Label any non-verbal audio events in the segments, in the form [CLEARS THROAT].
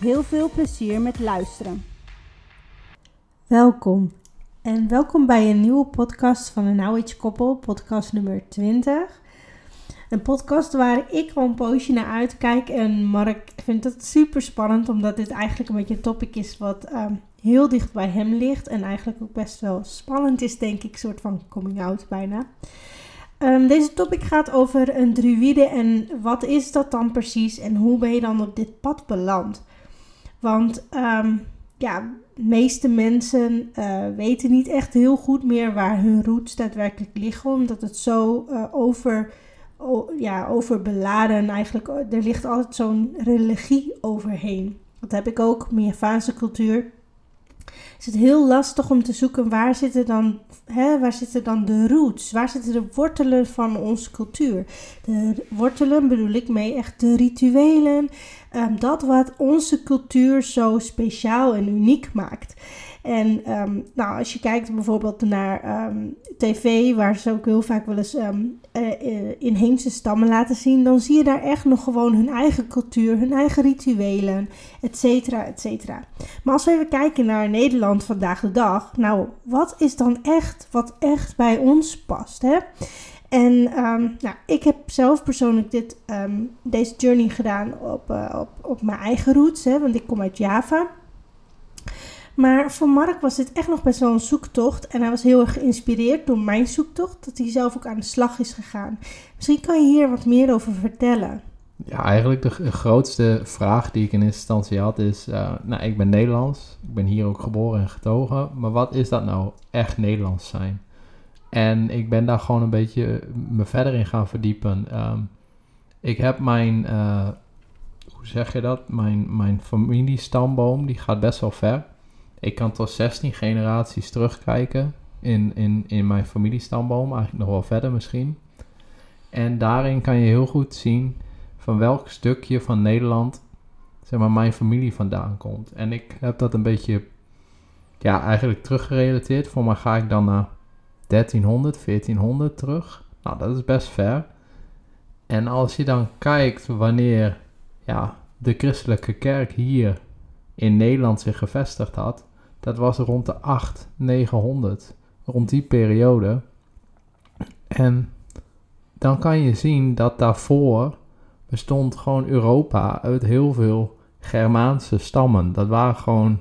Heel veel plezier met luisteren. Welkom en welkom bij een nieuwe podcast van de Now Age Koppel, podcast nummer 20. Een podcast waar ik al een poosje naar uitkijk en Mark vindt het super spannend omdat dit eigenlijk een beetje een topic is wat ehm, heel dicht bij hem ligt en eigenlijk ook best wel spannend is, denk ik, een soort van coming out bijna. Um, deze topic gaat over een druïde en wat is dat dan precies en hoe ben je dan op dit pad beland? Want um, ja, de meeste mensen uh, weten niet echt heel goed meer waar hun roots daadwerkelijk liggen, omdat het zo uh, over, ja, overbeladen eigenlijk, er ligt altijd zo'n religie overheen. Dat heb ik ook, mijn Javaanse cultuur is het heel lastig om te zoeken waar zitten dan, hè, waar zitten dan de roots? Waar zitten de wortelen van onze cultuur? De wortelen bedoel ik mee echt de rituelen. Um, dat wat onze cultuur zo speciaal en uniek maakt. En um, nou, als je kijkt bijvoorbeeld naar um, tv, waar ze ook heel vaak wel eens um, uh, inheemse stammen laten zien, dan zie je daar echt nog gewoon hun eigen cultuur, hun eigen rituelen, et cetera, et cetera. Maar als we even kijken naar Nederland vandaag de dag, nou, wat is dan echt wat echt bij ons past, hè? En nou, ik heb zelf persoonlijk dit, deze journey gedaan op, uh, op, op mijn eigen roots, hè, want ik kom uit Java. Maar voor Mark was dit echt nog best wel een zoektocht. En hij was heel erg geïnspireerd door mijn zoektocht. Dat hij zelf ook aan de slag is gegaan. Misschien kan je hier wat meer over vertellen. Ja, eigenlijk de grootste vraag die ik in eerste instantie had is... Uh, nou, ik ben Nederlands. Ik ben hier ook geboren en getogen. Maar wat is dat nou echt Nederlands zijn? En ik ben daar gewoon een beetje me verder in gaan verdiepen. Um, ik heb mijn... Uh, hoe zeg je dat? Mijn, mijn familiestamboom, die gaat best wel ver ik kan tot 16 generaties terugkijken in, in, in mijn familiestamboom, eigenlijk nog wel verder misschien. En daarin kan je heel goed zien van welk stukje van Nederland zeg maar, mijn familie vandaan komt. En ik heb dat een beetje ja, eigenlijk teruggerelateerd. Voor mij ga ik dan naar 1300, 1400 terug. Nou, dat is best ver. En als je dan kijkt wanneer ja, de christelijke kerk hier in Nederland zich gevestigd had, dat was rond de 8, 900, rond die periode. En dan kan je zien dat daarvoor bestond gewoon Europa uit heel veel Germaanse stammen. Dat waren gewoon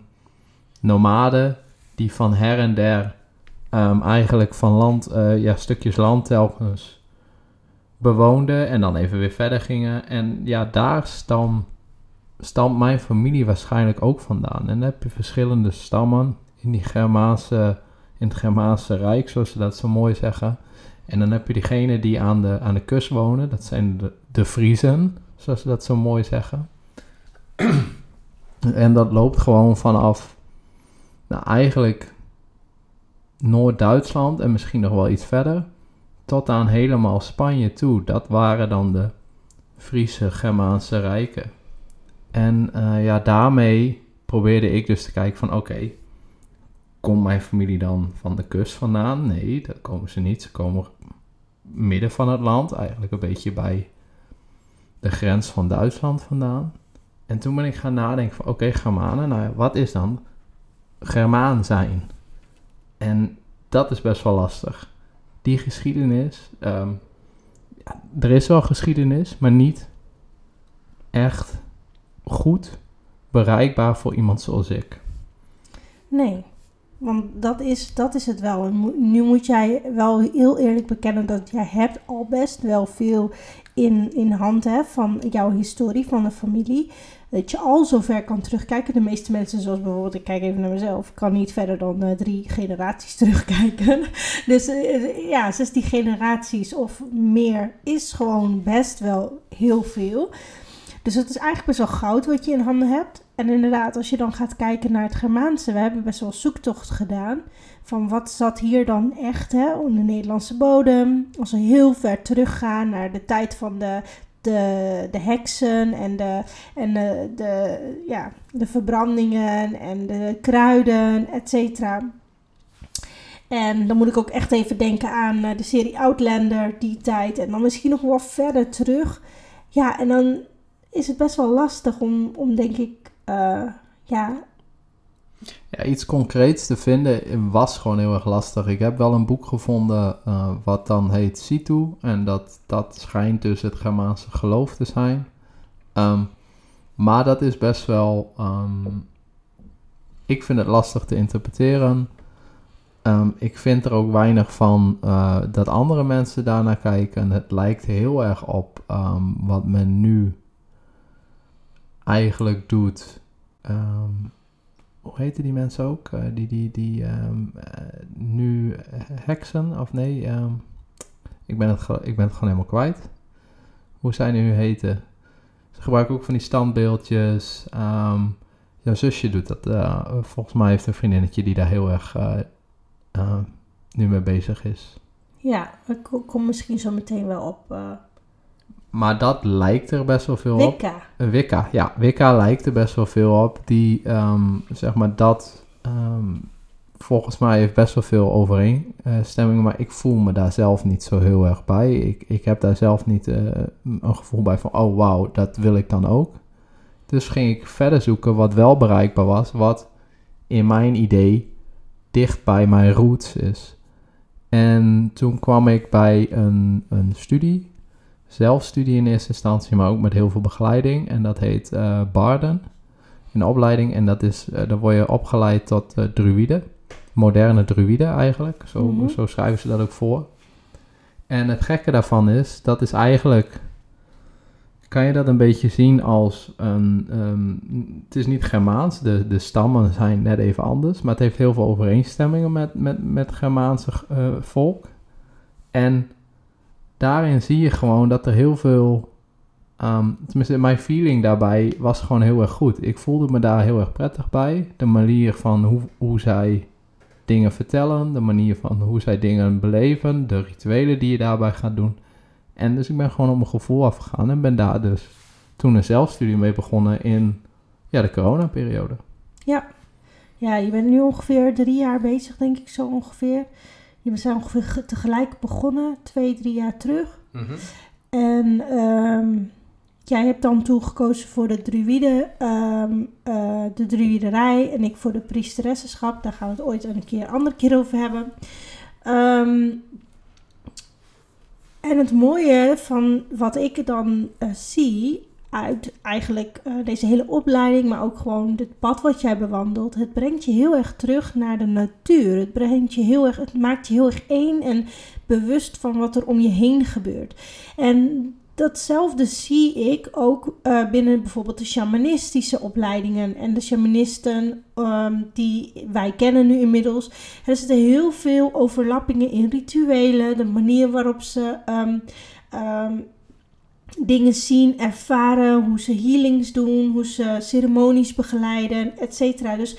nomaden die van her en der um, eigenlijk van land, uh, ja, stukjes land telkens bewoonden en dan even weer verder gingen. En ja, daar stam stamt mijn familie waarschijnlijk ook vandaan. En dan heb je verschillende stammen in, die Germaanse, in het Germaanse Rijk, zoals ze dat zo mooi zeggen. En dan heb je diegenen die aan de, aan de kust wonen, dat zijn de, de Friezen, zoals ze dat zo mooi zeggen. [CLEARS THROAT] en dat loopt gewoon vanaf, nou eigenlijk Noord-Duitsland en misschien nog wel iets verder, tot aan helemaal Spanje toe. Dat waren dan de Friese Germaanse rijken. En uh, ja, daarmee probeerde ik dus te kijken van oké, okay, komt mijn familie dan van de kust vandaan? Nee, dat komen ze niet. Ze komen midden van het land, eigenlijk een beetje bij de grens van Duitsland vandaan. En toen ben ik gaan nadenken van oké, Germanen, nou wat is dan Germaan zijn? En dat is best wel lastig. Die geschiedenis, um, ja, er is wel geschiedenis, maar niet echt goed bereikbaar voor iemand zoals ik. Nee, want dat is, dat is het wel. Nu moet jij wel heel eerlijk bekennen dat jij hebt al best wel veel in, in hand hebt van jouw historie, van de familie. Dat je al zover kan terugkijken. De meeste mensen, zoals bijvoorbeeld, ik kijk even naar mezelf, kan niet verder dan uh, drie generaties [LAUGHS] terugkijken. Dus uh, ja, 16 generaties of meer is gewoon best wel heel veel. Dus het is eigenlijk best wel goud wat je in handen hebt. En inderdaad, als je dan gaat kijken naar het Germaanse, we hebben best wel zoektocht gedaan. Van wat zat hier dan echt hè, op de Nederlandse bodem? Als we heel ver teruggaan naar de tijd van de, de, de heksen en, de, en de, de, ja, de verbrandingen en de kruiden, et cetera. En dan moet ik ook echt even denken aan eh, de serie Outlander, die tijd. En dan misschien nog wel verder terug. Ja, en dan is het best wel lastig om, om denk ik, uh, ja... Ja, iets concreets te vinden was gewoon heel erg lastig. Ik heb wel een boek gevonden uh, wat dan heet Situ. En dat, dat schijnt dus het Germaanse geloof te zijn. Um, maar dat is best wel... Um, ik vind het lastig te interpreteren. Um, ik vind er ook weinig van uh, dat andere mensen daarnaar kijken. Het lijkt heel erg op wat men nu eigenlijk doet. Um, hoe heten die mensen ook? Uh, die die, die uh, nu heksen, of nee, ik, ben het ik ben het gewoon helemaal kwijt. Hoe zij nu heten? Ze gebruiken ook van die standbeeldjes. jouw zusje doet dat. Uh, volgens mij heeft een vriendinnetje die daar heel erg nu mee bezig is. Ja, ik kom misschien zo meteen wel op. Maar dat lijkt er best wel veel Wicca. op. Wicca. Wicca, ja. Wicca lijkt er best wel veel op. Die, um, zeg maar, dat um, volgens mij heeft best wel veel overeenstemming. Maar ik voel me daar zelf niet zo heel erg bij. Ik, ik heb daar zelf niet uh, een gevoel bij van, oh wauw, dat wil ik dan ook. Dus ging ik verder zoeken wat wel bereikbaar was. Wat in mijn idee dicht bij mijn roots is. En toen kwam ik bij een, een studie, zelfstudie in eerste instantie, maar ook met heel veel begeleiding. En dat heet uh, Barden, een opleiding. En dat is, uh, dan word je opgeleid tot uh, druïde, moderne druïde eigenlijk. Zo, mm -hmm. zo schrijven ze dat ook voor. En het gekke daarvan is, dat is eigenlijk kan je dat een beetje zien als een. Um, het is niet Germaans, de, de stammen zijn net even anders, maar het heeft heel veel overeenstemmingen met, met, met Germaanse uh, volk. En daarin zie je gewoon dat er heel veel. Um, tenminste, mijn feeling daarbij was gewoon heel erg goed. Ik voelde me daar heel erg prettig bij. De manier van hoe, hoe zij dingen vertellen, de manier van hoe zij dingen beleven, de rituelen die je daarbij gaat doen. En dus ik ben gewoon op mijn gevoel afgegaan en ben daar dus toen een zelfstudie mee begonnen in ja, de coronaperiode. Ja. ja, je bent nu ongeveer drie jaar bezig, denk ik zo ongeveer. Je zijn ongeveer tegelijk begonnen, twee, drie jaar terug. Mm -hmm. En um, jij hebt dan toen gekozen voor de druïde, um, uh, de druïderij en ik voor de priesteressenschap. Daar gaan we het ooit een keer, andere keer over hebben. Um, en het mooie van wat ik dan uh, zie uit eigenlijk uh, deze hele opleiding, maar ook gewoon het pad wat jij bewandelt, het brengt je heel erg terug naar de natuur. Het brengt je heel erg, het maakt je heel erg één en bewust van wat er om je heen gebeurt. En datzelfde zie ik ook uh, binnen bijvoorbeeld de shamanistische opleidingen en de shamanisten um, die wij kennen nu inmiddels. Er zitten heel veel overlappingen in rituelen, de manier waarop ze um, um, dingen zien, ervaren, hoe ze healings doen, hoe ze ceremonies begeleiden, etc. Dus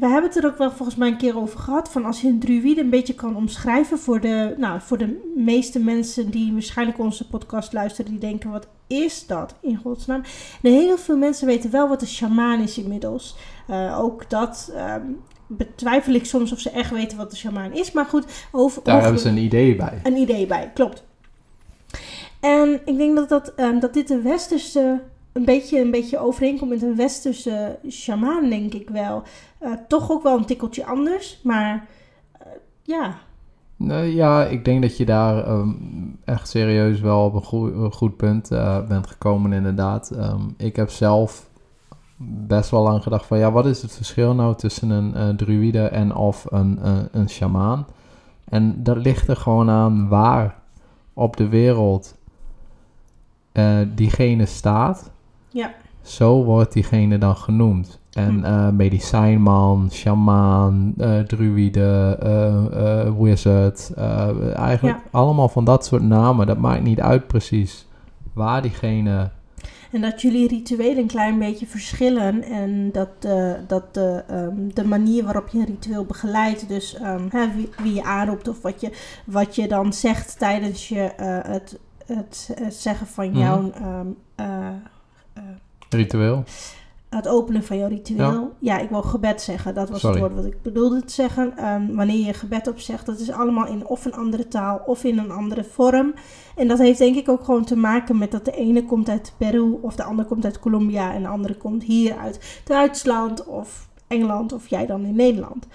we hebben het er ook wel volgens mij een keer over gehad. Van als je een druïde een beetje kan omschrijven voor de, nou, voor de meeste mensen die waarschijnlijk onze podcast luisteren. Die denken, wat is dat in godsnaam? En heel veel mensen weten wel wat een shamaan is inmiddels. Uh, ook dat um, betwijfel ik soms of ze echt weten wat een shamaan is. Maar goed, over, daar over, hebben ze een idee bij. Een idee bij, klopt. En ik denk dat, dat, um, dat dit een westerse een beetje, een beetje overeenkomt met een westerse shamaan, denk ik wel. Uh, toch ook wel een tikkeltje anders, maar uh, ja. Nee, ja, ik denk dat je daar um, echt serieus wel op een goed, punt uh, bent gekomen, inderdaad. Um, ik heb zelf best wel lang gedacht van, ja, wat is het verschil nou tussen een druïde en of een, een shamaan? En dat ligt er gewoon aan waar op de wereld diegene staat. Ja. Zo wordt diegene dan genoemd. En uh, medicijnman, shamaan, uh, druïde, uh, wizard. eigenlijk ja. allemaal van dat soort namen. Dat maakt niet uit precies waar diegene En dat jullie rituelen een klein beetje verschillen. En dat, eh, dat de, ehm, de manier waarop je een ritueel begeleidt, dus ehm, hè, wie, wie je aanroept of wat je, wat je dan zegt tijdens je, eh, het, het, het zeggen van Mhm. jouw. eh, Ritueel. het openen van jouw ritueel. Ja, ik wil gebed zeggen. Dat was Sorry. het woord wat ik bedoelde te zeggen. Ehm, wanneer je gebed opzegt, dat is allemaal in of een andere taal of in een andere vorm. En dat heeft denk ik ook gewoon te maken met dat de ene komt uit Peru of de andere komt uit Colombia en de andere komt hier uit Duitsland of Engeland of jij dan in Nederland.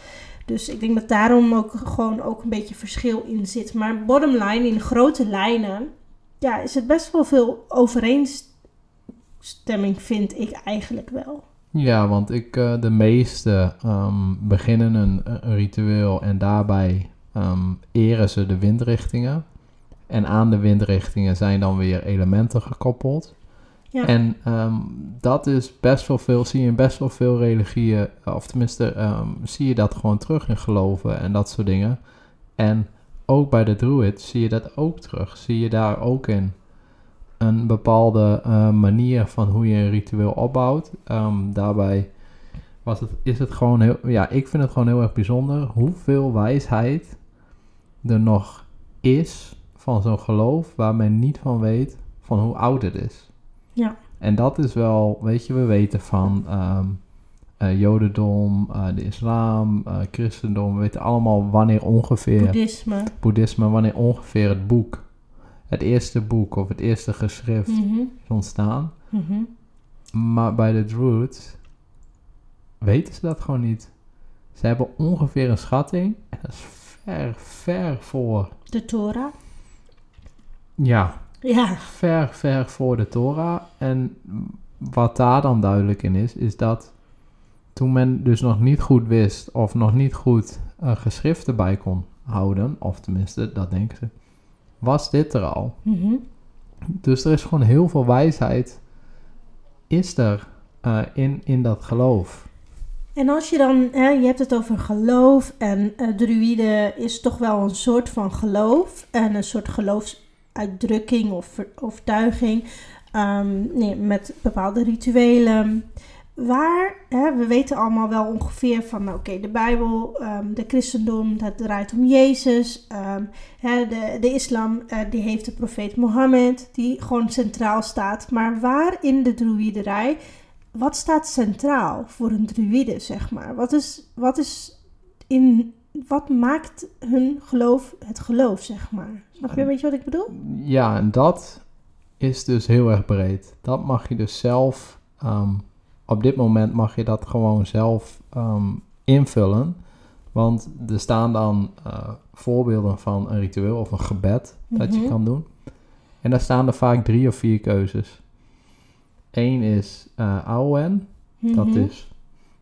Dus ik denk dat daarom ook gewoon ook een beetje verschil in zit. Maar bottom line, in grote lijnen, ja, is het best wel veel overeenstemming, vind ik eigenlijk wel. Ja, want ik, eh, de meeste ehm, beginnen een, een ritueel en daarbij ehm, eren ze de windrichtingen. En aan de windrichtingen zijn dan weer elementen gekoppeld. Ja. En ehm, dat is best wel veel, zie je in best wel veel religieën, of tenminste zie je dat gewoon terug in geloven en dat soort dingen. En ook bij de Druids zie je dat ook terug. Zie je daar ook in een bepaalde eh, manier van hoe je een ritueel opbouwt. Ehm, daarbij was het, is het gewoon heel, ja, ik vind het gewoon heel erg bijzonder hoeveel wijsheid er nog is van zo'n geloof waar men niet van weet van hoe oud het is. Ja. En dat is wel, weet je, we weten van ehm, eh, Jodendom, eh, de islam, eh, christendom, we weten allemaal wanneer ongeveer Boeddhisme. boeddhisme, wanneer ongeveer het boek, het eerste boek of het eerste geschrift Mhm, is ontstaan. mhm. Maar bij de Druids weten ze dat gewoon niet. Ze hebben ongeveer een schatting en dat is ver, ver voor, De Torah. ja, Ja. ver, ver voor de Torah. En wat daar dan duidelijk in is, is dat toen men dus nog niet goed wist of nog niet goed eh, geschriften bij kon houden, of tenminste, dat denken ze, was dit er al. Mhm. Dus er is gewoon heel veel wijsheid, is er eh, in, in dat geloof. En als je dan, hè, je hebt het over geloof en eh druïde is toch wel een soort van geloof en een soort geloofsuitdrukking of ver- overtuiging ehm, nee, met bepaalde rituelen. Waar, hè, we weten allemaal wel ongeveer van, nou, oké, de Bijbel, ehm, de christendom, dat draait om Jezus. ehm, hè, de, de islam, eh, die heeft de profeet Mohammed, die gewoon centraal staat. Maar waar in de druïderij wat staat centraal voor een druïde, zeg maar? Wat is, wat is in, wat maakt hun geloof het geloof, zeg maar? Snap je een beetje wat ik bedoel? Ja, en dat is dus heel erg breed. Dat mag je dus zelf, ehm, op dit moment mag je dat gewoon zelf ehm, invullen. Want er staan dan eh, voorbeelden van een ritueel of een gebed dat je Mhm. kan doen. En daar staan er vaak drie of vier keuzes. Eén is uh, Awen, dat Mhm. is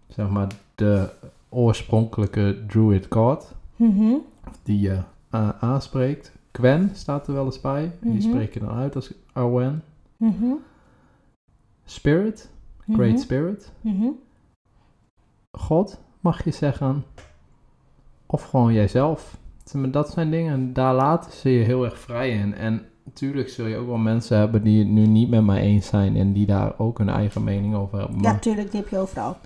zeg maar de oorspronkelijke druid god Mhm. die je eh, aanspreekt. Gwen staat er wel eens bij. Die Mhm. spreek je dan uit als Awen. Mhm. Spirit, Great Mhm. Spirit. Mhm. God mag je zeggen. Of gewoon jijzelf. Dat zijn dingen, daar laten ze je heel erg vrij in. En natuurlijk zul je ook wel mensen hebben die het nu niet met mij eens zijn en die daar ook hun eigen mening over hebben. Ja, tuurlijk, die heb je overal.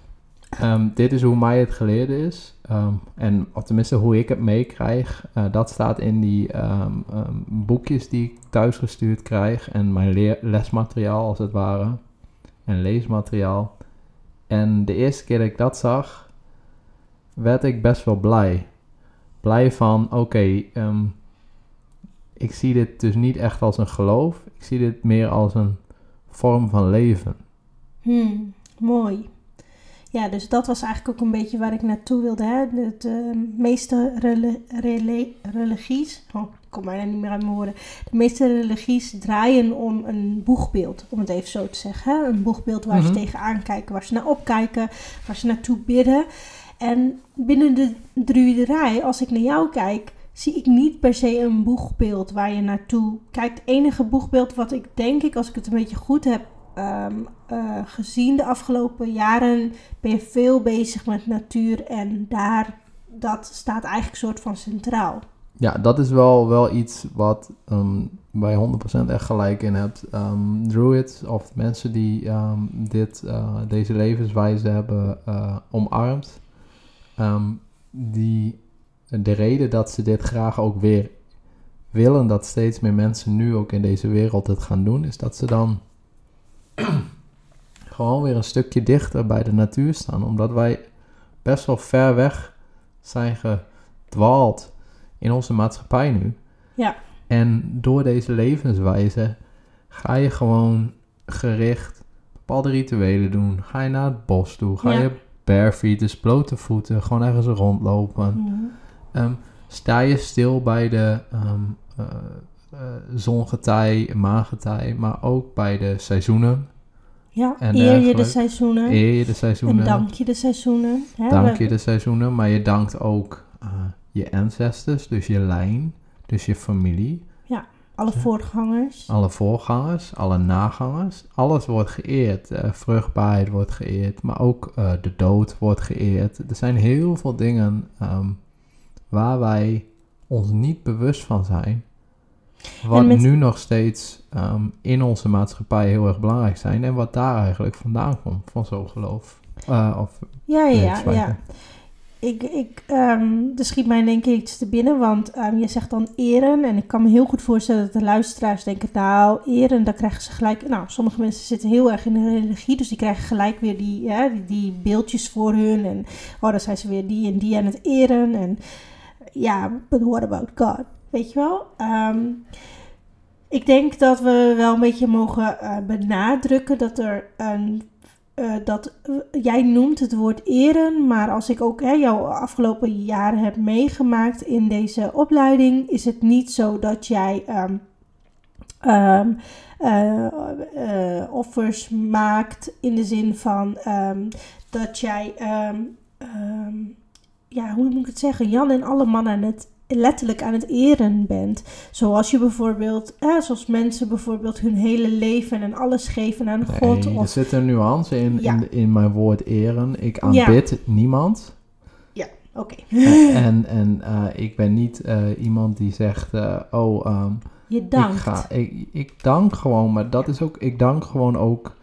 Ehm, dit is hoe mij het geleerd is. Ehm, en tenminste hoe ik het meekrijg. Eh, dat staat in die ehm, boekjes die ik thuisgestuurd krijg. En mijn lesmateriaal als het ware. En leesmateriaal. En de eerste keer dat ik dat zag, werd ik best wel blij. Blij van, oké, ehm, ik zie dit dus niet echt als een geloof. Ik zie dit meer als een vorm van leven. Hmm, mooi. Ja, dus dat was eigenlijk ook een beetje waar ik naartoe wilde. Hè? De, de meeste religies, oh, kom bijna niet meer uit mijn woorden. De meeste religies draaien om een boegbeeld, om het even zo te zeggen. Een boegbeeld waar ze Mhm. tegenaan kijken, waar ze naar opkijken, waar ze naartoe bidden. En binnen de druiderij, als ik naar jou kijk, zie ik niet per se een boegbeeld waar je naartoe kijkt. Het enige boegbeeld wat ik denk ik, als ik het een beetje goed heb ehm, eh, gezien de afgelopen jaren, ben je veel bezig met natuur en daar, dat staat eigenlijk soort van centraal. Ja, dat is wel, wel iets wat ehm waar je 100% echt gelijk in hebt. Ehm druids of mensen die ehm, dit, eh, deze levenswijze hebben eh, omarmd, ehm, die, de reden dat ze dit graag ook weer willen, dat steeds meer mensen nu ook in deze wereld het gaan doen, is dat ze dan [CLEARS THROAT] gewoon weer een stukje dichter bij de natuur staan. Omdat wij best wel ver weg zijn gedwaald in onze maatschappij nu. Ja. En door deze levenswijze ga je gewoon gericht bepaalde rituelen doen. Ga je naar het bos toe. Ga Ja. je barefeet, dus blote voeten, gewoon ergens rondlopen. Mhm. Ehm, sta je stil bij de eh, eh, zongetij, maangetij, maar ook bij de seizoenen. Ja, En eer je de seizoenen. Eer je de seizoenen. En dank je de seizoenen. Hè? Dank je de seizoenen, maar je dankt ook eh, je ancestors, dus je lijn, dus je familie, Alle voorgangers. alle voorgangers, alle nagangers. Alles wordt geëerd. Eh, vruchtbaarheid wordt geëerd, maar ook eh, de dood wordt geëerd. Er zijn heel veel dingen ehm, waar wij ons niet bewust van zijn. Wat met- nu nog steeds ehm, in onze maatschappij heel erg belangrijk zijn. En wat daar eigenlijk vandaan komt, van zo'n geloof. Eh, of Ja, ja, ja. Ik, ik, ehm er schiet mij denk ik iets te binnen, want ehm, je zegt dan eren. En ik kan me heel goed voorstellen dat de luisteraars denken, nou, eren, dan krijgen ze gelijk... Nou, sommige mensen zitten heel erg in de religie, dus die krijgen gelijk weer die, die, die beeldjes voor hun. En oh, dan zijn ze weer die en die aan het eren. En ja, but what about God? Weet je wel? Ehm, ik denk dat we wel een beetje mogen eh, benadrukken dat er een eh, dat eh, jij noemt het woord eren, maar als ik ook hè, jouw afgelopen jaren heb meegemaakt in deze opleiding, is het niet zo dat jij ehm, ehm, eh, offers maakt in de zin van ehm, dat jij, ja, hoe moet ik het zeggen, Jan en alle mannen het letterlijk aan het eren bent. Zoals je bijvoorbeeld, eh, zoals mensen bijvoorbeeld hun hele leven en alles geven aan God. Nee, er zit een nuance in, Ja. in, in mijn woord eren. Ik aanbid niemand. oké. [LAUGHS] en en eh, ik ben niet eh, iemand die zegt, eh, oh, ehm, Je dankt. ik, ga, ik, ik dank gewoon. Maar dat is ook, ik dank gewoon ook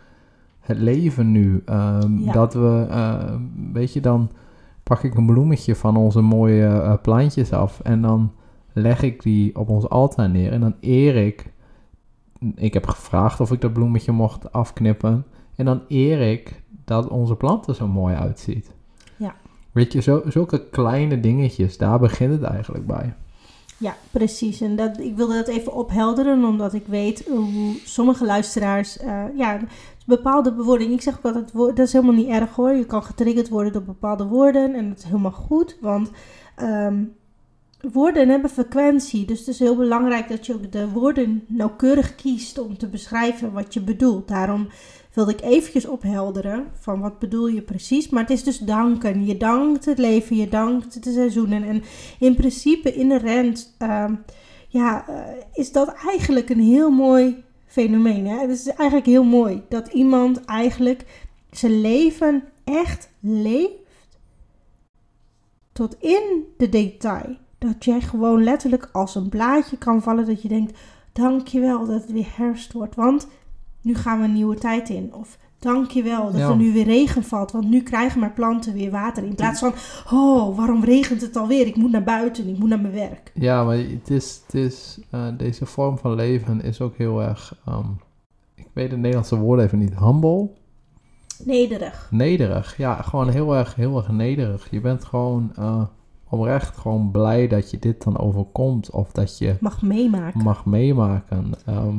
het leven nu. Ehm, Ja. Dat we, eh, weet je, dan pak ik een bloemetje van onze mooie eh, plantjes af. En dan leg ik die op ons altaar neer. En dan eer ik. Ik heb gevraagd of ik dat bloemetje mocht afknippen. En dan eer ik dat onze plant er zo mooi uitziet. Ja. Weet je, zo, zulke kleine dingetjes, daar begint het eigenlijk bij. Ja, precies. En dat, ik wilde dat even ophelderen, omdat ik weet hoe sommige luisteraars, eh, ja, bepaalde bewoordingen. Ik zeg ook altijd, dat is helemaal niet erg hoor. Je kan getriggerd worden door bepaalde woorden en dat is helemaal goed, want ehm, woorden hebben frequentie. Dus het is heel belangrijk dat je ook de woorden nauwkeurig kiest om te beschrijven wat je bedoelt. Daarom wilde ik eventjes ophelderen van wat bedoel je precies. Maar het is dus danken. Je dankt het leven, je dankt de seizoenen en in principe inherent ehm, ja, eh, is dat eigenlijk een heel mooi fenomeen. Hè? Het is eigenlijk heel mooi dat iemand eigenlijk zijn leven echt leeft tot in de detail. Dat jij gewoon letterlijk als een blaadje kan vallen dat je denkt, dankjewel dat het weer herfst wordt, want nu gaan we een nieuwe tijd in. Of dankjewel dat Ja. er nu weer regen valt, want nu krijgen mijn planten weer water. In plaats van, oh, waarom regent het alweer? Ik moet naar buiten, ik moet naar mijn werk. Ja, maar het is, het is eh, deze vorm van leven is ook heel erg, ehm, ik weet het Nederlandse woord even niet, humble, Nederig. nederig. Ja, gewoon heel erg, heel erg nederig. Je bent gewoon eh, oprecht gewoon blij dat je dit dan overkomt of dat je Mag meemaken. mag meemaken. Ehm,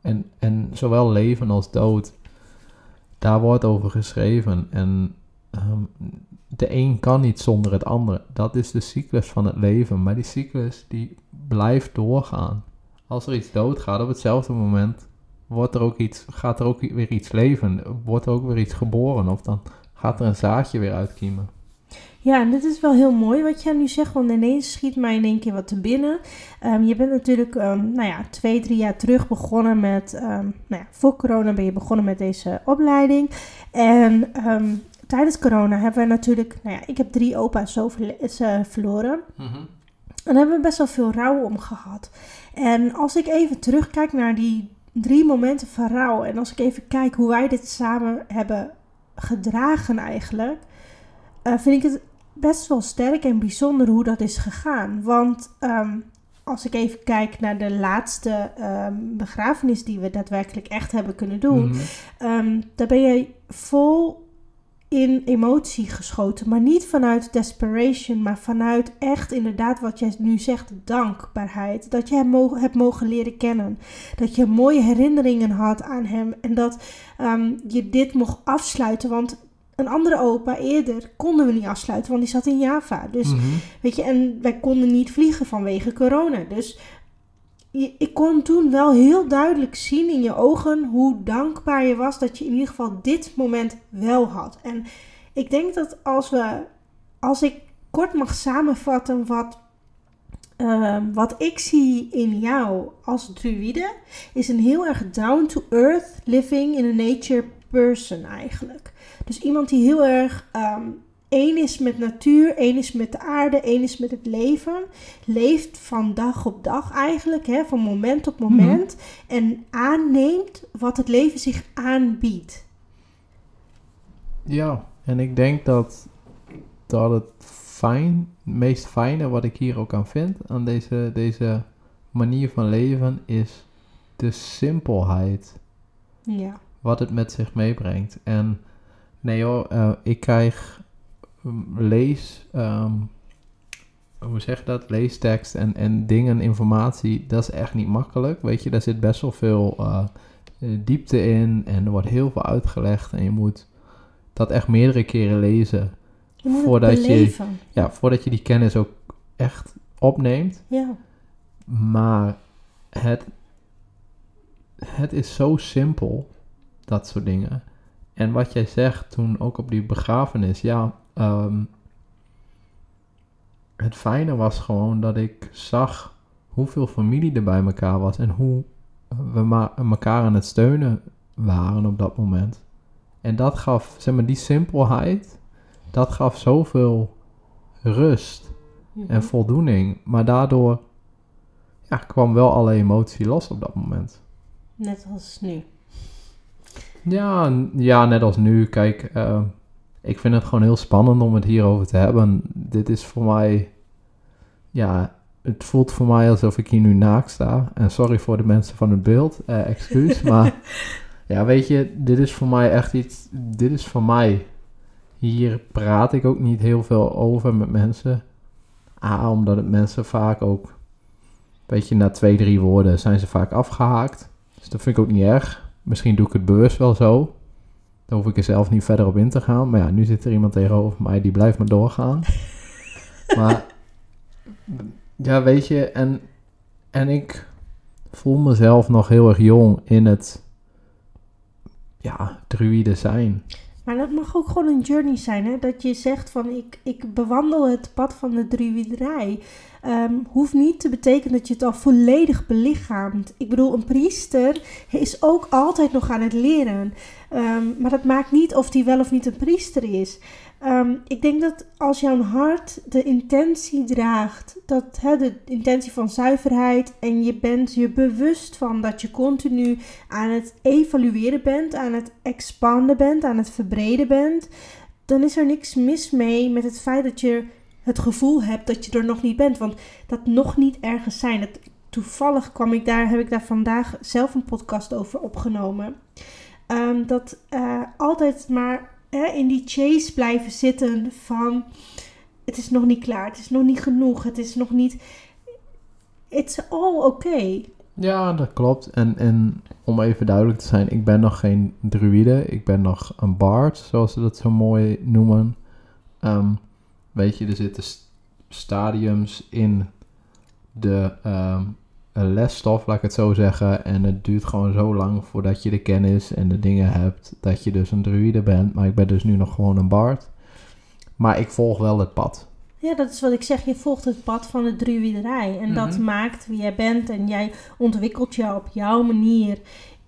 en, en zowel leven als dood, daar wordt over geschreven. En ehm, de een kan niet zonder het andere. Dat is de cyclus van het leven. Maar die cyclus die blijft doorgaan. Als er iets doodgaat op hetzelfde moment, wordt er ook iets, gaat er ook weer iets leven. Wordt er ook weer iets geboren. Of dan gaat er een zaadje weer uitkiemen. Ja, en dit is wel heel mooi wat jij nu zegt, want ineens schiet mij in één keer wat te binnen. Ehm, je bent natuurlijk, ehm, nou ja, twee, drie jaar terug begonnen met, ehm, nou ja, voor corona ben je begonnen met deze opleiding. En tijdens corona hebben we natuurlijk, nou ja, ik heb drie opa's zo eh, verloren. En daar hebben we best wel veel rouw om gehad. En als ik even terugkijk naar die drie momenten van rouw. En als ik even kijk hoe wij dit samen hebben gedragen eigenlijk. eh, vind ik het best wel sterk en bijzonder hoe dat is gegaan. Want ehm, als ik even kijk naar de laatste ehm, begrafenis die we daadwerkelijk echt hebben kunnen doen. Ehm, daar ben je vol in emotie geschoten. Maar niet vanuit desperation, maar vanuit echt inderdaad wat jij nu zegt, dankbaarheid. Dat je hem mo- hebt mogen leren kennen. Dat je mooie herinneringen had aan hem. En dat je dit mocht afsluiten. Want een andere opa eerder konden we niet afsluiten, want die zat in Java. Dus Mhm. Weet je, en wij konden niet vliegen vanwege corona. Dus je- ik kon toen wel heel duidelijk zien in je ogen hoe dankbaar je was dat je in ieder geval dit moment wel had. En ik denk dat als we, als ik kort mag samenvatten wat, ehm, wat ik zie in jou als druïde, is een heel erg down to earth living in a nature person eigenlijk. Dus iemand die heel erg ehm, één is met natuur, één is met de aarde, één is met het leven. Leeft van dag op dag eigenlijk, hè, van moment op moment. En aanneemt wat het leven zich aanbiedt. Ja, en ik denk dat, dat het fijn, het meest fijne wat ik hier ook aan vind, aan deze, deze manier van leven, is de simpelheid. Ja. Wat het met zich meebrengt. En nee hoor, eh, ik krijg mm, lees, ehm, hoe zeg je dat? Leestekst en, en dingen, informatie, dat is echt niet makkelijk. Weet je, daar zit best wel veel eh, eh, diepte in en er wordt heel veel uitgelegd en je moet dat echt meerdere keren lezen. Je moet Voordat je-. Ja, voordat je die kennis ook echt opneemt. Ja. Maar het, het is zo simpel, dat soort dingen. En wat jij zegt toen ook op die begrafenis, ja, ehm, het fijne was gewoon dat ik zag hoeveel familie er bij elkaar was en hoe we elkaar aan het steunen waren op dat moment. En dat gaf, zeg maar, die simpelheid, dat gaf zoveel rust en voldoening. Maar daardoor ja, kwam wel alle emotie los op dat moment. Net als nu. Ja, ja net als nu. Kijk, eh, ik vind het gewoon heel spannend om het hierover te hebben. Dit is voor mij... Ja, het voelt voor mij alsof ik hier nu naakt sta. En sorry voor de mensen van het beeld. eh, excuus, [LAUGHS] maar... Ja, weet je, dit is voor mij echt iets... Dit is voor mij... Hier praat ik ook niet heel veel over met mensen. A, omdat het mensen vaak ook... Weet je, na twee, drie woorden zijn ze vaak afgehaakt. Dus dat vind ik ook niet erg. Misschien doe ik het bewust wel zo. Dan hoef ik er zelf niet verder op in te gaan. Maar ja, nu zit er iemand tegenover mij die blijft maar doorgaan. [LAUGHS] maar ja, weet je, en, en ik voel mezelf nog heel erg jong in het ja, druïde zijn. Maar dat mag ook gewoon een journey zijn, hè? Dat je zegt van ik, ik bewandel het pad van de druiderij. Ehm, hoeft niet te betekenen dat je het al volledig belichaamt. Ik bedoel, een priester is ook altijd nog aan het leren. Ehm, maar dat maakt niet of hij wel of niet een priester is. Ehm, ik denk dat als jouw hart de intentie draagt, dat hè, de intentie van zuiverheid en je bent je bewust van dat je continu aan het evalueren bent, aan het expanden bent, aan het verbreden bent, dan is er niks mis mee met het feit dat je het gevoel hebt dat je er nog niet bent. Want dat nog niet ergens zijn. Het, toevallig kwam ik daar, heb ik daar vandaag zelf een podcast over opgenomen. Ehm, dat eh, altijd maar in die chase blijven zitten van het is nog niet klaar, het is nog niet genoeg, het is nog niet. It's all okay. Ja, dat klopt. En, en om even duidelijk te zijn, ik ben nog geen druïde. Ik ben nog een bard, zoals ze dat zo mooi noemen. Ehm, weet je, er zitten st- stadiums in de lesstof, laat ik het zo zeggen. En het duurt gewoon zo lang voordat je de kennis en de dingen hebt dat je dus een druïde bent. Maar ik ben dus nu nog gewoon een bard. Maar ik volg wel het pad. Ja, dat is wat ik zeg. Je volgt het pad van de druiderij. En dat Mhm. maakt wie jij bent. En jij ontwikkelt je op jouw manier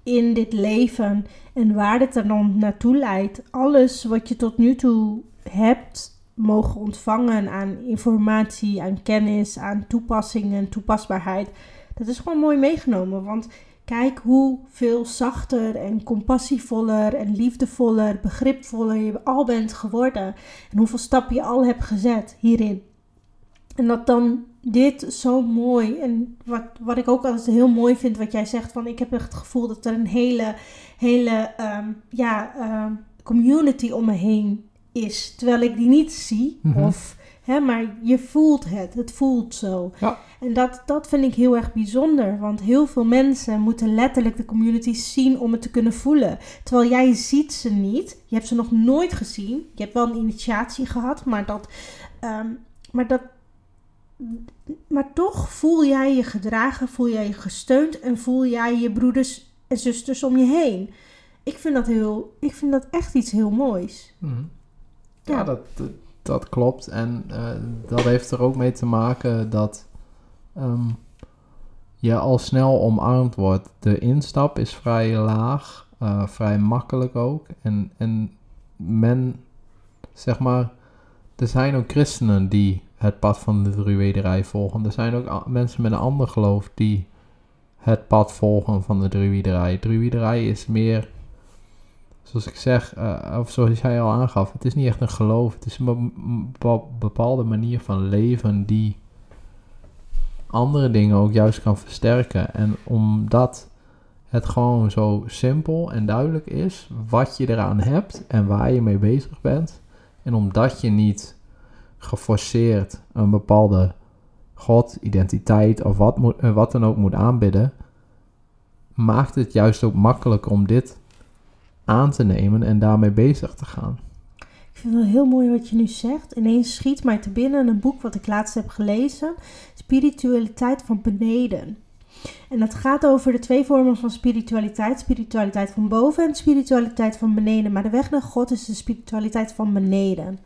in dit leven. En waar dit er dan naartoe leidt. Alles wat je tot nu toe hebt mogen ontvangen aan informatie, aan kennis, aan toepassingen, toepasbaarheid. Dat is gewoon mooi meegenomen. Want kijk hoeveel zachter en compassievoller en liefdevoller, begripvoller je al bent geworden. En hoeveel stappen je al hebt gezet hierin. En dat dan dit zo mooi. En wat, wat ik ook altijd heel mooi vind, wat jij zegt, van ik heb echt het gevoel dat er een hele, hele ehm, ja, ehm, community om me heen is. Terwijl ik die niet zie. Mhm. Of, hè, maar je voelt het. Het voelt zo. Ja. En dat, dat vind ik heel erg bijzonder. Want heel veel mensen moeten letterlijk de community zien om het te kunnen voelen. Terwijl jij ziet ze niet. Je hebt ze nog nooit gezien. Je hebt wel een initiatie gehad. Maar dat... ehm, maar dat maar toch voel jij je gedragen, voel jij je gesteund en voel jij je broeders en zusters om je heen. Ik vind dat, heel, ik vind dat echt iets heel moois. Mhm. Ja, Ja. dat, dat, dat klopt. En eh, dat heeft er ook mee te maken dat ehm, je al snel omarmd wordt. De instap is vrij laag, eh, vrij makkelijk ook. En, en men, zeg maar, er zijn ook christenen die het pad van de druiderij volgen. Er zijn ook mensen met een ander geloof die het pad volgen van de druiderij. Druiderij is meer zoals ik zeg, eh, of zoals jij al aangaf, het is niet echt een geloof. Het is een be- be- bepaalde manier van leven die andere dingen ook juist kan versterken. En omdat het gewoon zo simpel en duidelijk is wat je eraan hebt en waar je mee bezig bent. En omdat je niet geforceerd een bepaalde God, identiteit of wat, eh, wat dan ook moet aanbidden, maakt het juist ook makkelijk om dit aan te nemen en daarmee bezig te gaan. Ik vind het wel heel mooi wat je nu zegt. Ineens schiet mij te binnen een boek wat ik laatst heb gelezen. Spiritualiteit van beneden. En dat gaat over de twee vormen van spiritualiteit. Spiritualiteit van boven en spiritualiteit van beneden. Maar de weg naar God is de spiritualiteit van beneden.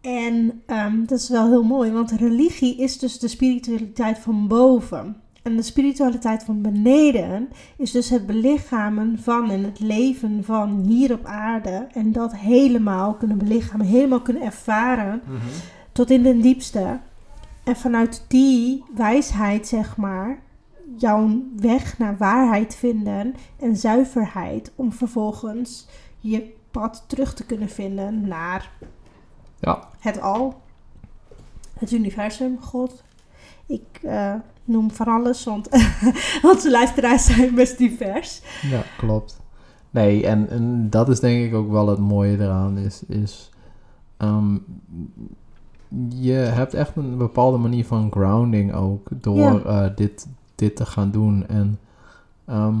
En ehm, dat is wel heel mooi, want religie is dus de spiritualiteit van boven. En de spiritualiteit van beneden is dus het belichamen van en het leven van hier op aarde. En dat helemaal kunnen belichamen, helemaal kunnen ervaren tot in den diepste. En vanuit die wijsheid, zeg maar, jouw weg naar waarheid vinden en zuiverheid. Om vervolgens je pad terug te kunnen vinden naar Ja, het al, het universum, God. Ik eh, noem van alles, want [LAUGHS] onze luisteraars zijn best divers. ja, klopt. Nee, en, en dat is denk ik ook wel het mooie eraan, is, is ehm, je hebt echt een bepaalde manier van grounding ook door Ja. eh, dit, dit te gaan doen. En ehm,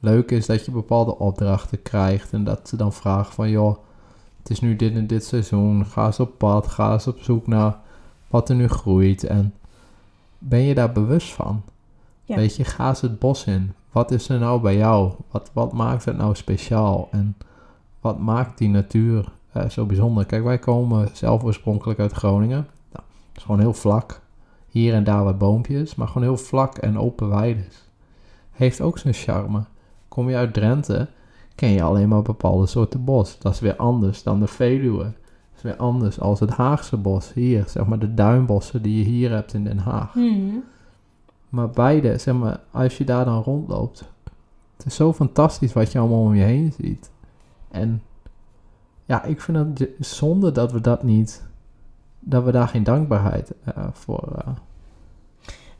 leuk is dat je bepaalde opdrachten krijgt en dat ze dan vragen van, joh, het is nu dit en dit seizoen, ga eens op pad, ga eens op zoek naar wat er nu groeit. En ben je daar bewust van? Ja. Weet je, ga eens het bos in. Wat is er nou bij jou? Wat, wat maakt het nou speciaal? En wat maakt die natuur eh, zo bijzonder? Kijk, wij komen zelf oorspronkelijk uit Groningen. Nou, het is gewoon heel vlak. Hier en daar wat boompjes, maar gewoon heel vlak en open weides. Heeft ook zijn charme. Kom je uit Drenthe, ken je alleen maar bepaalde soorten bos. Dat is weer anders dan de Veluwe. Is weer anders als het Haagse bos hier. Zeg maar de duinbossen die je hier hebt in Den Haag. Hmm. Maar beide, zeg maar, als je daar dan rondloopt, het is zo fantastisch wat je allemaal om je heen ziet. En ja, ik vind het zonde dat we dat niet, dat we daar geen dankbaarheid eh, voor. eh,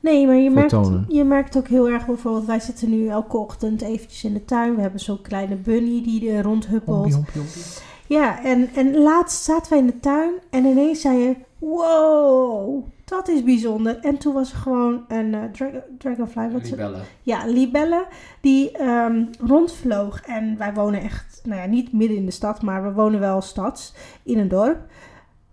Nee, maar je merkt, je merkt ook heel erg bijvoorbeeld, wij zitten nu elke ochtend eventjes in de tuin. We hebben zo'n kleine bunny die er rondhuppelt. hompie, hompie, hompie. Ja, en, en laatst zaten wij in de tuin en ineens zei je, wow, dat is bijzonder. En toen was er gewoon een eh, dra- dragonfly, wat? Libellen. Ja, een libelle die ehm, rondvloog. En wij wonen echt, nou ja, niet midden in de stad, maar we wonen wel stads, in een dorp,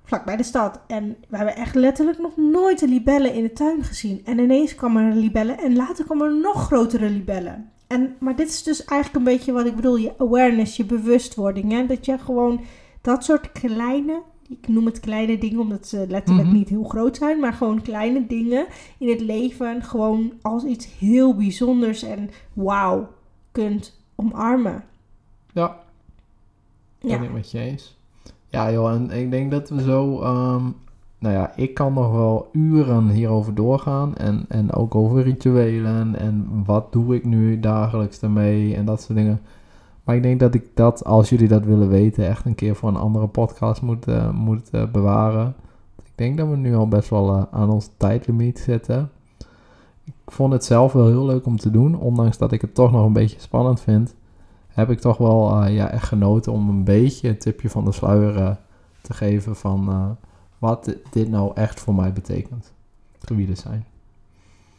vlakbij de stad. En we hebben echt letterlijk nog nooit een libelle in de tuin gezien. En ineens kwam er een libelle en later kwam er nog grotere libelle. En, maar dit is dus eigenlijk een beetje wat ik bedoel, je awareness, je bewustwording. Hè? Dat je gewoon dat soort kleine, ik noem het kleine dingen omdat ze letterlijk Mhm. niet heel groot zijn, maar gewoon kleine dingen in het leven gewoon als iets heel bijzonders en wauw kunt omarmen. Ja, ben Ja. ik met je eens. Ja joh, en ik denk dat we zo... ehm, nou ja, ik kan nog wel uren hierover doorgaan. En, en ook over rituelen. En wat doe ik nu dagelijks ermee. En dat soort dingen. Maar ik denk dat ik dat, als jullie dat willen weten... echt een keer voor een andere podcast moet, eh, moet eh, bewaren. Ik denk dat we nu al best wel eh, aan ons tijdlimiet zitten. Ik vond het zelf wel heel leuk om te doen. Ondanks dat ik het toch nog een beetje spannend vind... heb ik toch wel ja, echt genoten om een beetje een tipje van de sluier te geven... van wat di- dit nou echt voor mij betekent. Druïden zijn.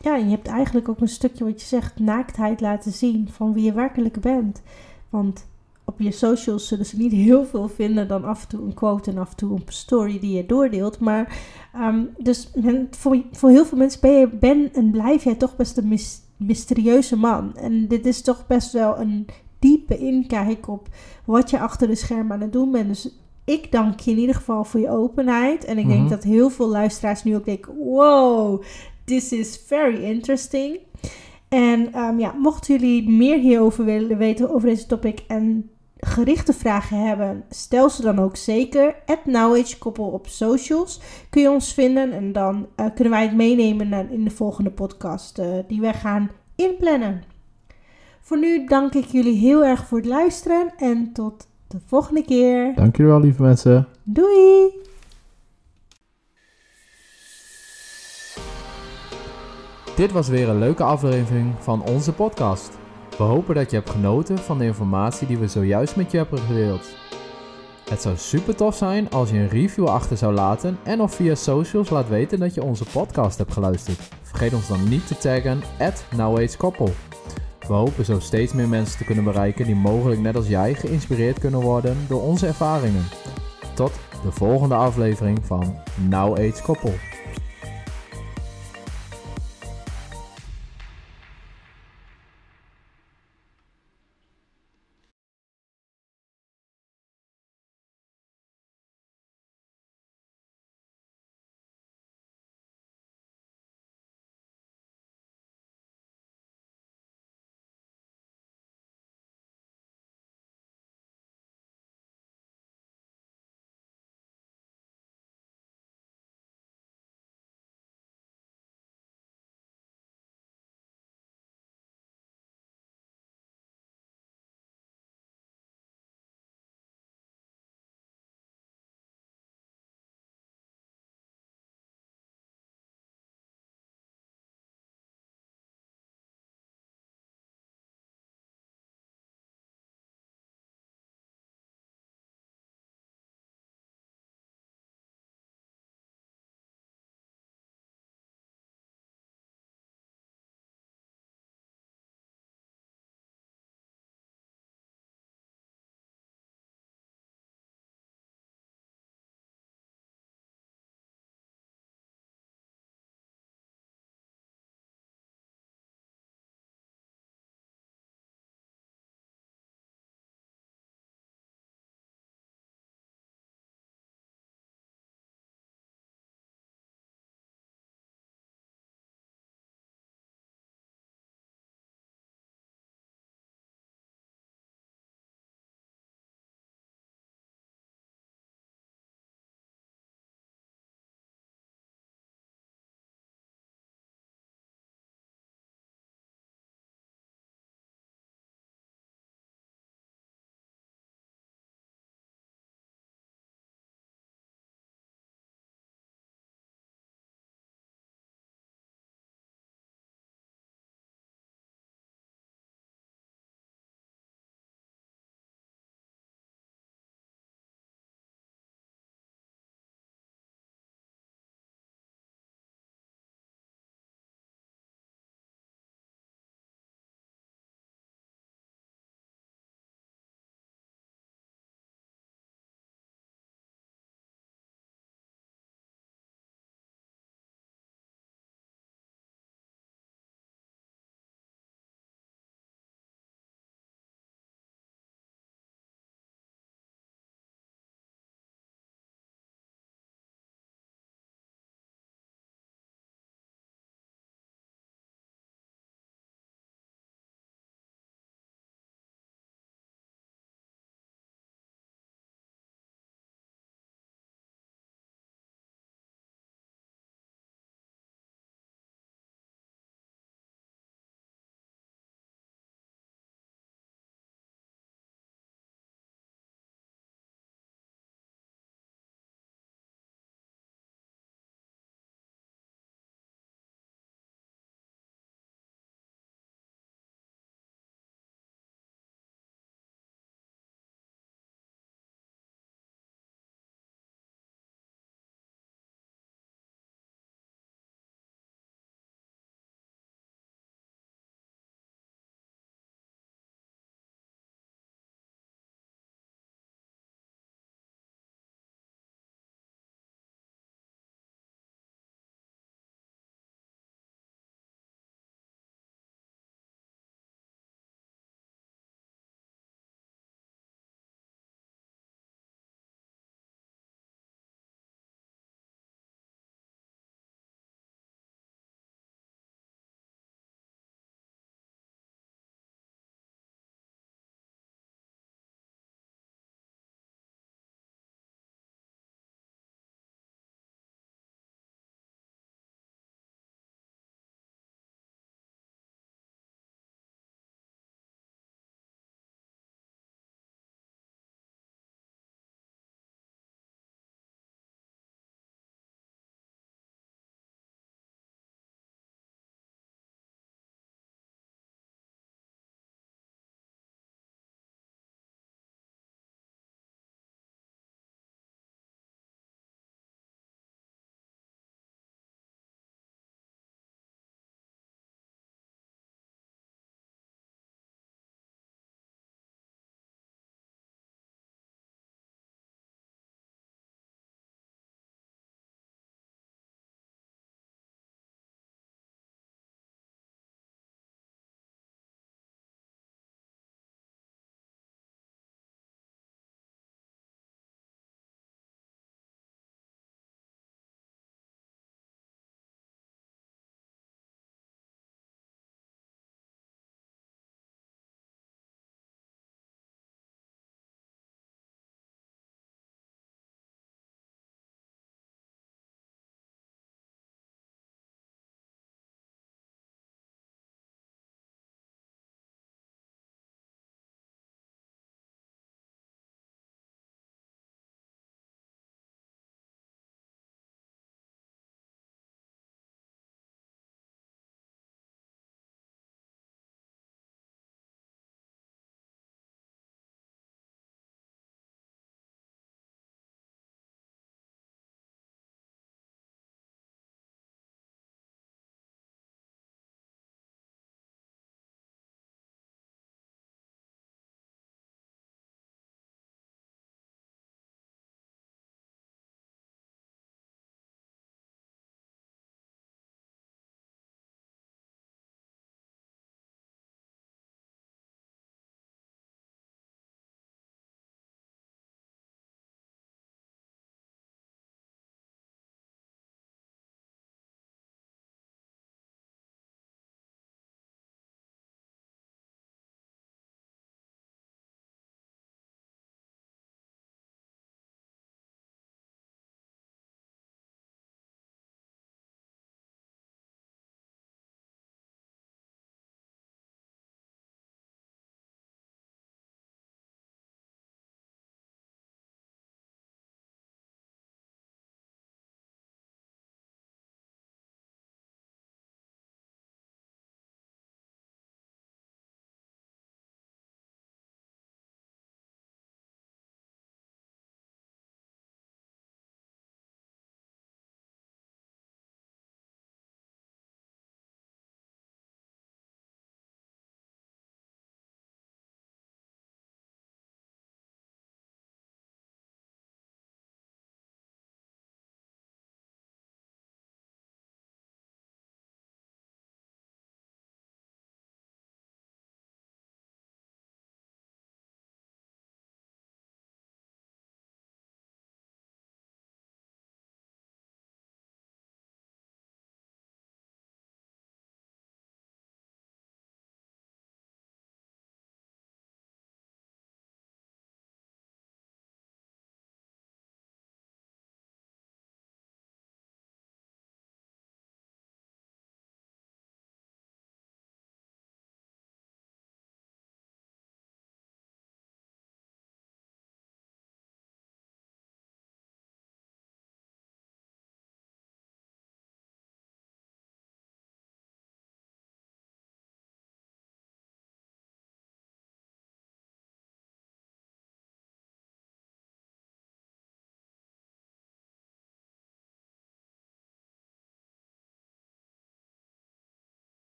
Ja, en je hebt eigenlijk ook een stukje wat je zegt, naaktheid laten zien van wie je werkelijk bent. Want op je socials zullen ze niet heel veel vinden dan af en toe een quote en af en toe een story die je doordeelt. Maar ehm, dus voor, voor heel veel mensen ben, je, ben en blijf jij toch best een mys- mysterieuze man. En dit is toch best wel een diepe inkijk op wat je achter de schermen aan het doen bent. Dus ik dank je in ieder geval voor je openheid. En ik denk Mhm. dat heel veel luisteraars nu ook denken: wow, this is very interesting. En ehm, ja, mochten jullie meer hierover willen weten over deze topic en gerichte vragen hebben, stel ze dan ook zeker. At Knowledge koppel op socials kun je ons vinden en dan eh, kunnen wij het meenemen naar, in de volgende podcast eh, die wij gaan inplannen. Voor nu dank ik jullie heel erg voor het luisteren en tot de volgende keer. Dank jullie wel, lieve mensen. Doei! Dit was weer een leuke aflevering van onze podcast. We hopen dat je hebt genoten van de informatie die we zojuist met je hebben gedeeld. Het zou super tof zijn als je een review achter zou laten en of via socials laat weten dat je onze podcast hebt geluisterd. Vergeet ons dan niet te taggen at. We hopen zo steeds meer mensen te kunnen bereiken die mogelijk net als jij geïnspireerd kunnen worden door onze ervaringen. Tot de volgende aflevering van Now Age Koppel.